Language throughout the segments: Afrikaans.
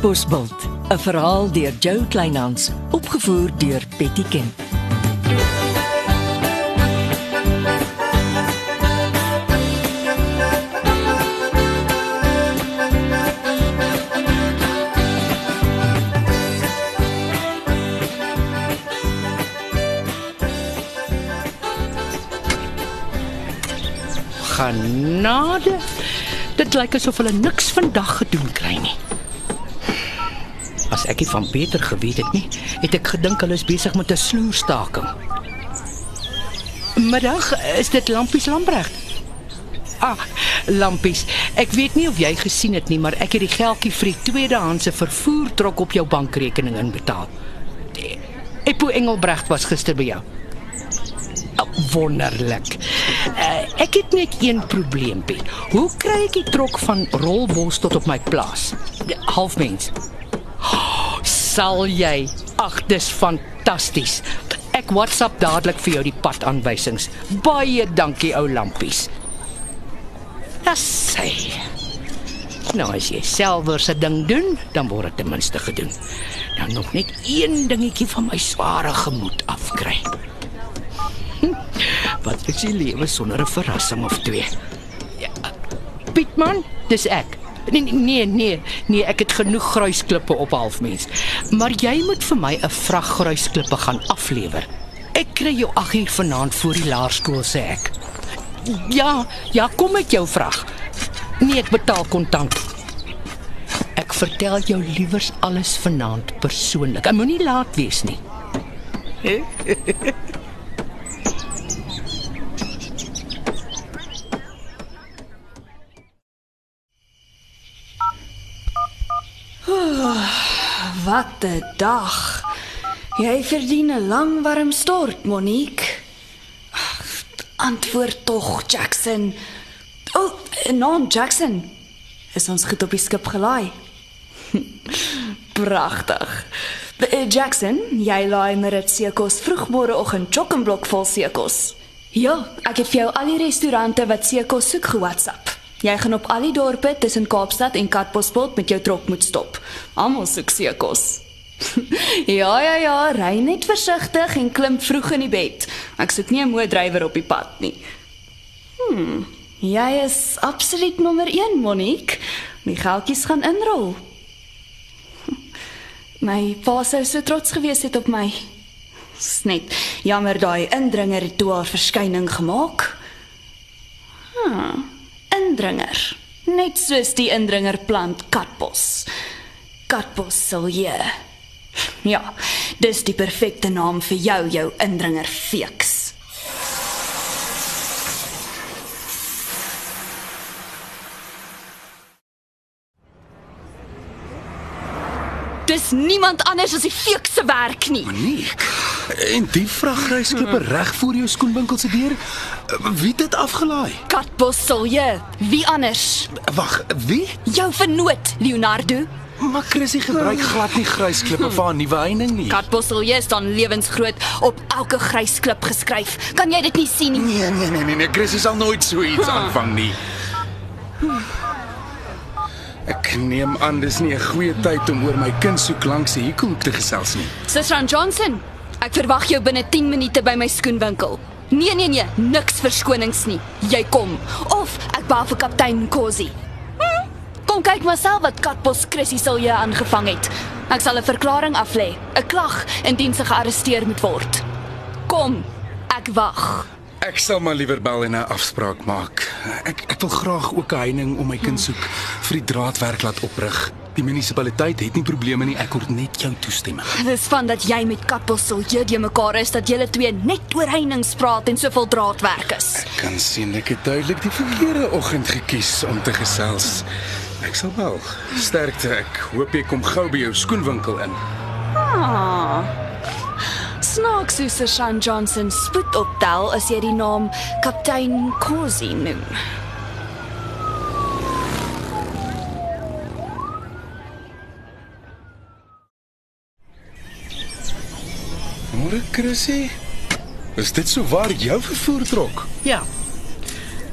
Katbosveld, 'n verhaal deur Jo Kleinhans, opgevoer deur Betty Ken. Genade. Dit lyk asof hulle niks vandag gedoen kry nie. As ek dit van beter geweet het nie, het ek gedink hulle is besig met 'n sloerstaking. Middag, is dit Lampies Lambregt? Ah, Lampies, ek weet nie of jy gesien het nie, maar ek het die geldjie vir die tweedehandse vervoer trok op jou bankrekening inbetaal. Epo Engelbregt was gister by jou. Oh, wonderlik. Uh, ek het net een probleempie. Hoe kry ek die trok van Rolbos tot op my plaas? Ja, Halfmens. Sal jy? Ag, dis fantasties. Ek WhatsApp dadelik vir jou die padaanwysings. Baie dankie ou lampies. Das sê. Nou as jy selfs 'n ding doen, dan word dit ten minste gedoen. Dan nog net een dingetjie van my sware gemoed afkry. Wat is die lewe sonder 'n verrassing of twee? Ja, Pietman, dis ek. Nee nee nee nee, nee ek het genoeg gruisklippe op halfmens. Maar jy moet vir my 'n vrag gruisklippe gaan aflewer. Ek kry jou 8 uur vanaand voor die laerskool sê ek. Ja, ja, kom met jou vrag. Nee, ek betaal kontant. Ek vertel jou liewers alles vanaand persoonlik. Ek moenie laat wees nie. Wat 'n dag. Jy verdien 'n lang warm stort, Monique. Antwoord tog, Jackson. O, oh, non Jackson. Is ons goed op die skip gelaai? Pragtig. Eh, Jackson, jy laai Marit seekos vroegmôreoggend chokkenblok vol seekos. Ja, ek het vir jou al die restaurante wat seekos soek ge-WhatsApp. Jy gaan op al die dorpe tussen Kaapstad en Katbosveld met jou trok moet stop. Almal soek seekos. ja ja ja, ry net versigtig en klim vroeg in die bed. Ek soek nie 'n mooi drywer op die pad nie. Hm, jy is absoluut nommer 1, Monique. Die geldjies gaan inrol. My pa sou so trots gewees het op my. Dis net jammer daai indringer het toe haar verskyning gemaak. Hm, indringer. Net soos die indringer plant katbos. Katbos silje. Ja, dis die perfekte naam vir jou, jou indringer feeks. Dis niemand anders as die feeks se werk nie. Monique. En die vragrysklippe reg voor jou skoenwinkel se deur. Wie het dit afgelaai? Katbos silje. Wie anders? Wag, wie? Jou vernoot, Leonardo. Maar Chrissy gebruik glad nie grysklippe vir haar nuwe heining nie. Katbosselje staan lewensgroot op elke grys klip geskryf. Kan jy dit nie sien nie? Nee, nee, nee, nee, nee. Chrissy sal nooit so iets aanvang nie. Ek neem aan dis nie 'n goeie tyd om oor my kind soek langs die hoekom te gesels nie. Sisran Johnson, ek verwag jou binne 10 minute by my skoenwinkel. Nee nee nee, niks verskonings nie. Jy kom of ek bel vir kaptein Kosi. Hm? Kom kyk maar self wat Katbos Chrissy sal jy aangevang het. Ek sal 'n verklaring aflê, 'n klag indien sy gearresteer moet word. Kom, ek wag. Ek sal maar liewer bel en 'n afspraak maak. Ek ek wil graag ook 'n heining om my kind soek vir die draadwerk laat oprig. Die munisipaliteit het nie probleme nie, ek hoor net jou toestemming. Dis van dat jy met Katbos sal jy die mekaar is dat julle twee net oor heininge praat en soveel draadwerk is. Ek kan sien ek het duidelik die verkeerde oggend gekies om te gesels. Ek sal wel. Sterkte ek. Hoop jy kom gou by jou skoenwinkel in. Ah. Snaaks hoe Sir Johnson spoed optel as jy die naam kaptein Kosi noem. Môre Chrissy. Is dit so waar jou vervoer trok? Ja.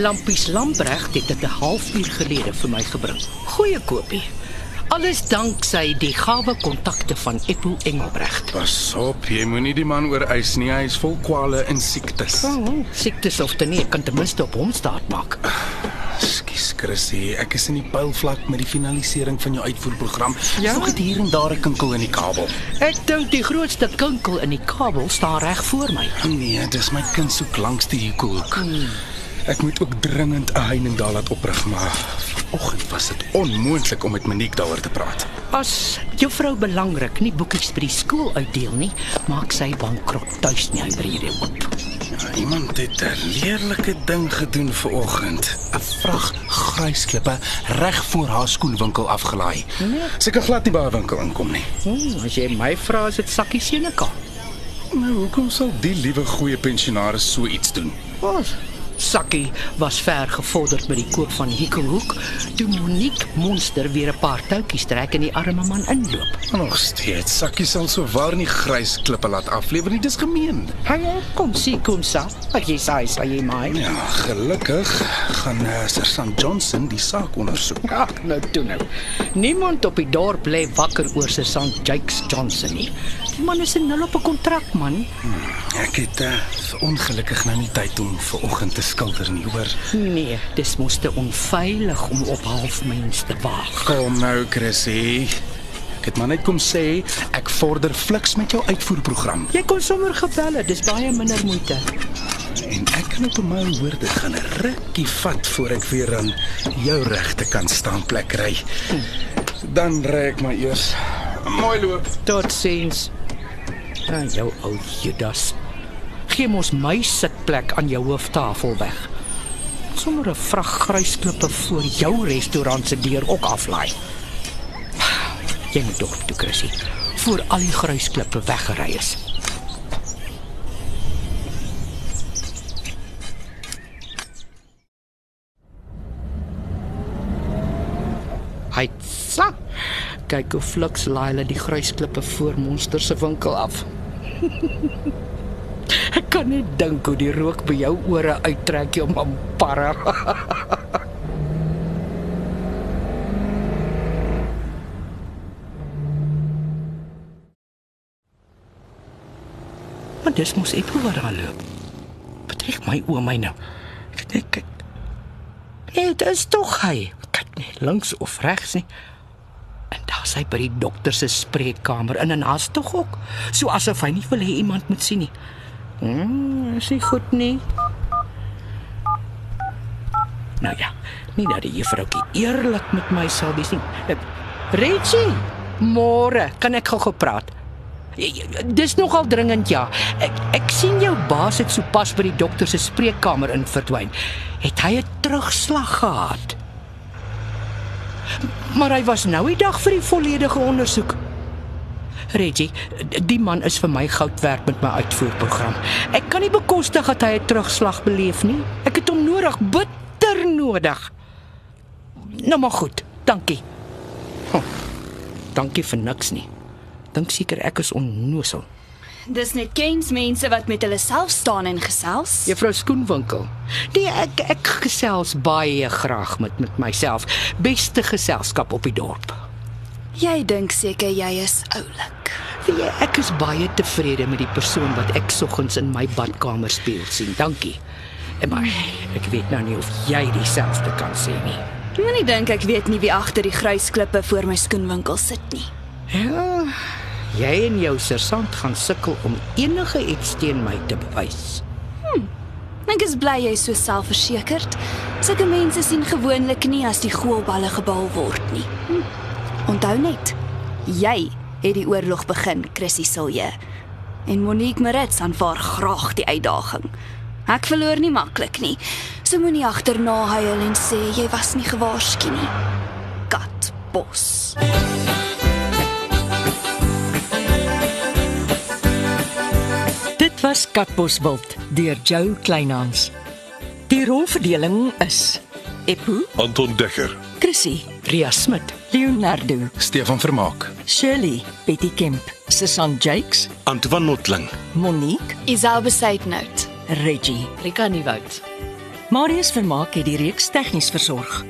Lampies Lambregt het dit 'n halfuur gelede vir my gebring. Goeie kopie. Alles danksy die gawe kontakte van Eppo Engelbregt. Pas op, jy moenie die man oorwys nie. Hy is vol kwale en siektes. Oh, siektes of te nie kan ten minste op hom staat maak. Skus Chrissy, ek is in die pylvlak met die finalisering van jou uitvoerprogram. Ja? Nog het hier en daar 'n kinkel in die kabel. Ek dink die grootste kinkel in die kabel staan reg voor my. Nee, dis my kind soek langs die hoekhoek. Ek moet ook dringend 'n heining daar laat oprig, maar vanoggend was dit onmoontlik om met Monique daaroor te praat. As juffrou belangrik nie boekies by die skool uitdeel nie, maak sy bankrot tuis nie hy by hierdie oop. Ja, iemand het 'n leerlike ding gedoen vanoggend. 'n Vrag grysklippe reg voor haar skoenwinkel afgelaai. Sy kan glad nie by haar winkel inkom nie. Hmm, as jy my vra, is dit sakkie Seneka. Nou, hoekom sal die liewe goeie pensionaris so iets doen? Wat? Sakkie was ver gevorderd met die koop van Hikkelhoek toe Monique Monster weer 'n paar toutjies trek en die arme man inloop. Nog steeds, Sakkie sal so waar nie grysklippe laat aflewer nie. Dis gemeen. Hy kom sien kom sa. Ek jy sê sê jy my. Ja, gelukkig gaan uh, Sergeant Johnson die saak ondersoek. Ag, nou toe nou. Niemand op die dorp lê wakker oor se Sant Jakes Johnson nie. Die man is 'n nul op 'n kontrak man. Ek het uh, ongelukkig nou nie tyd om ver oggend te skilder nie, hoor. Nee, dis mos te onveilig om op halfmens te waag. Kom nou, Chrissy. Ek het maar net kom sê ek vorder fliks met jou uitvoerprogram Jy kon sommer gebel het, dis baie minder moeite. en ek kan op my woorde gaan 'n rukkie vat voor ek weer aan jou regte kant staan plek ry. Dan ry ek maar eers. Mooi loop. Tot sins. Ja, jou ou Judas. Gee mos my sitplek aan jou hooftafel weg. Sonder 'n vrag grysklippe voor jou restaurant se deur ook aflaai. Jy moet dorp toe, Chrissy, voor al die grysklippe weggery is. Hy sa. Kyk hoe fliks laai hulle die grysklippe voor monster se winkel af. Ek kan net dink hoe die rook by jou ore uittrek jou mamparra. Maar dis mos ek wat daar loop. Betrek my oë my nou. Ek dink kyk. Nee, dit is tog hy. Kyk nie links of regs nie. En daar sy by die dokter se spreekkamer in en as tog ook. So asof hy nie wil hê iemand moet sien nie. Hm, is nie goed nie. Nou ja, nie dat die juffroukie eerlik met my sal wees nie. Eh, Reggie, môre kan ek gou gepraat. Dis nogal dringend ja. Ek ek sien jou baas het sopas by die dokter se spreekkamer in verdwyn. Het hy 'n terugslag gehad? Maar hy was nou die dag vir die volledige ondersoek. Reggie, die man is vir my goud werd met my uitvoerprogram. Ek kan nie bekostig dat hy 'n terugslag beleef nie. Ek het hom nodig, bitter nodig. Nou maar goed, dankie. Hm, dankie vir niks nie. Dink seker ek is onnosel. Dis net kens mense wat met hulle self staan en gesels. Juffrou Skoenwinkel. Nee, ek ek gesels baie graag met met myself. Beste geselskap op die dorp. Jy dink seker jy is oulik. Weet jy, ek is baie tevrede met die persoon wat ek soggens in my badkamer speel sien. Dankie. En maar ek weet nou nie of jy dieselfde kan sê nie. Moenie dink ek weet nie wie agter die grysklippe voor my skoenwinkel sit nie. Ja, jy en jou sergeant gaan sukkel om enige iets teen my te bewys. Ek is bly jy is so selfversekerd. Sulke mense sien gewoonlik nie as die goalballe gebal word nie. Hm. Onthou net, jy het die oorlog begin, Chrissy Silje. En Monique Marits aanvaar graag die uitdaging. Ek verloor nie maklik nie. So moenie agterna huil en sê jy was nie gewaarsku nie. Kat bos. Dit was Katbosveld deur Jo Kleinhans. Die rolverdeling is Eppo, Anton Dekker, Chrissy, Ria Smit, Leonardo, Stefan Vermaak. Shirley, Betty Kemp, Susan Jakes, Antoine Notling, Monique, Isabel Besaidnout. Reggie. Rika Nieuwoud. Marius Vermaak het die reeks tegnies versorg.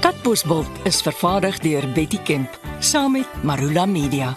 Katbosveld is vervaardig deur Betty Kemp saam met Marula Media.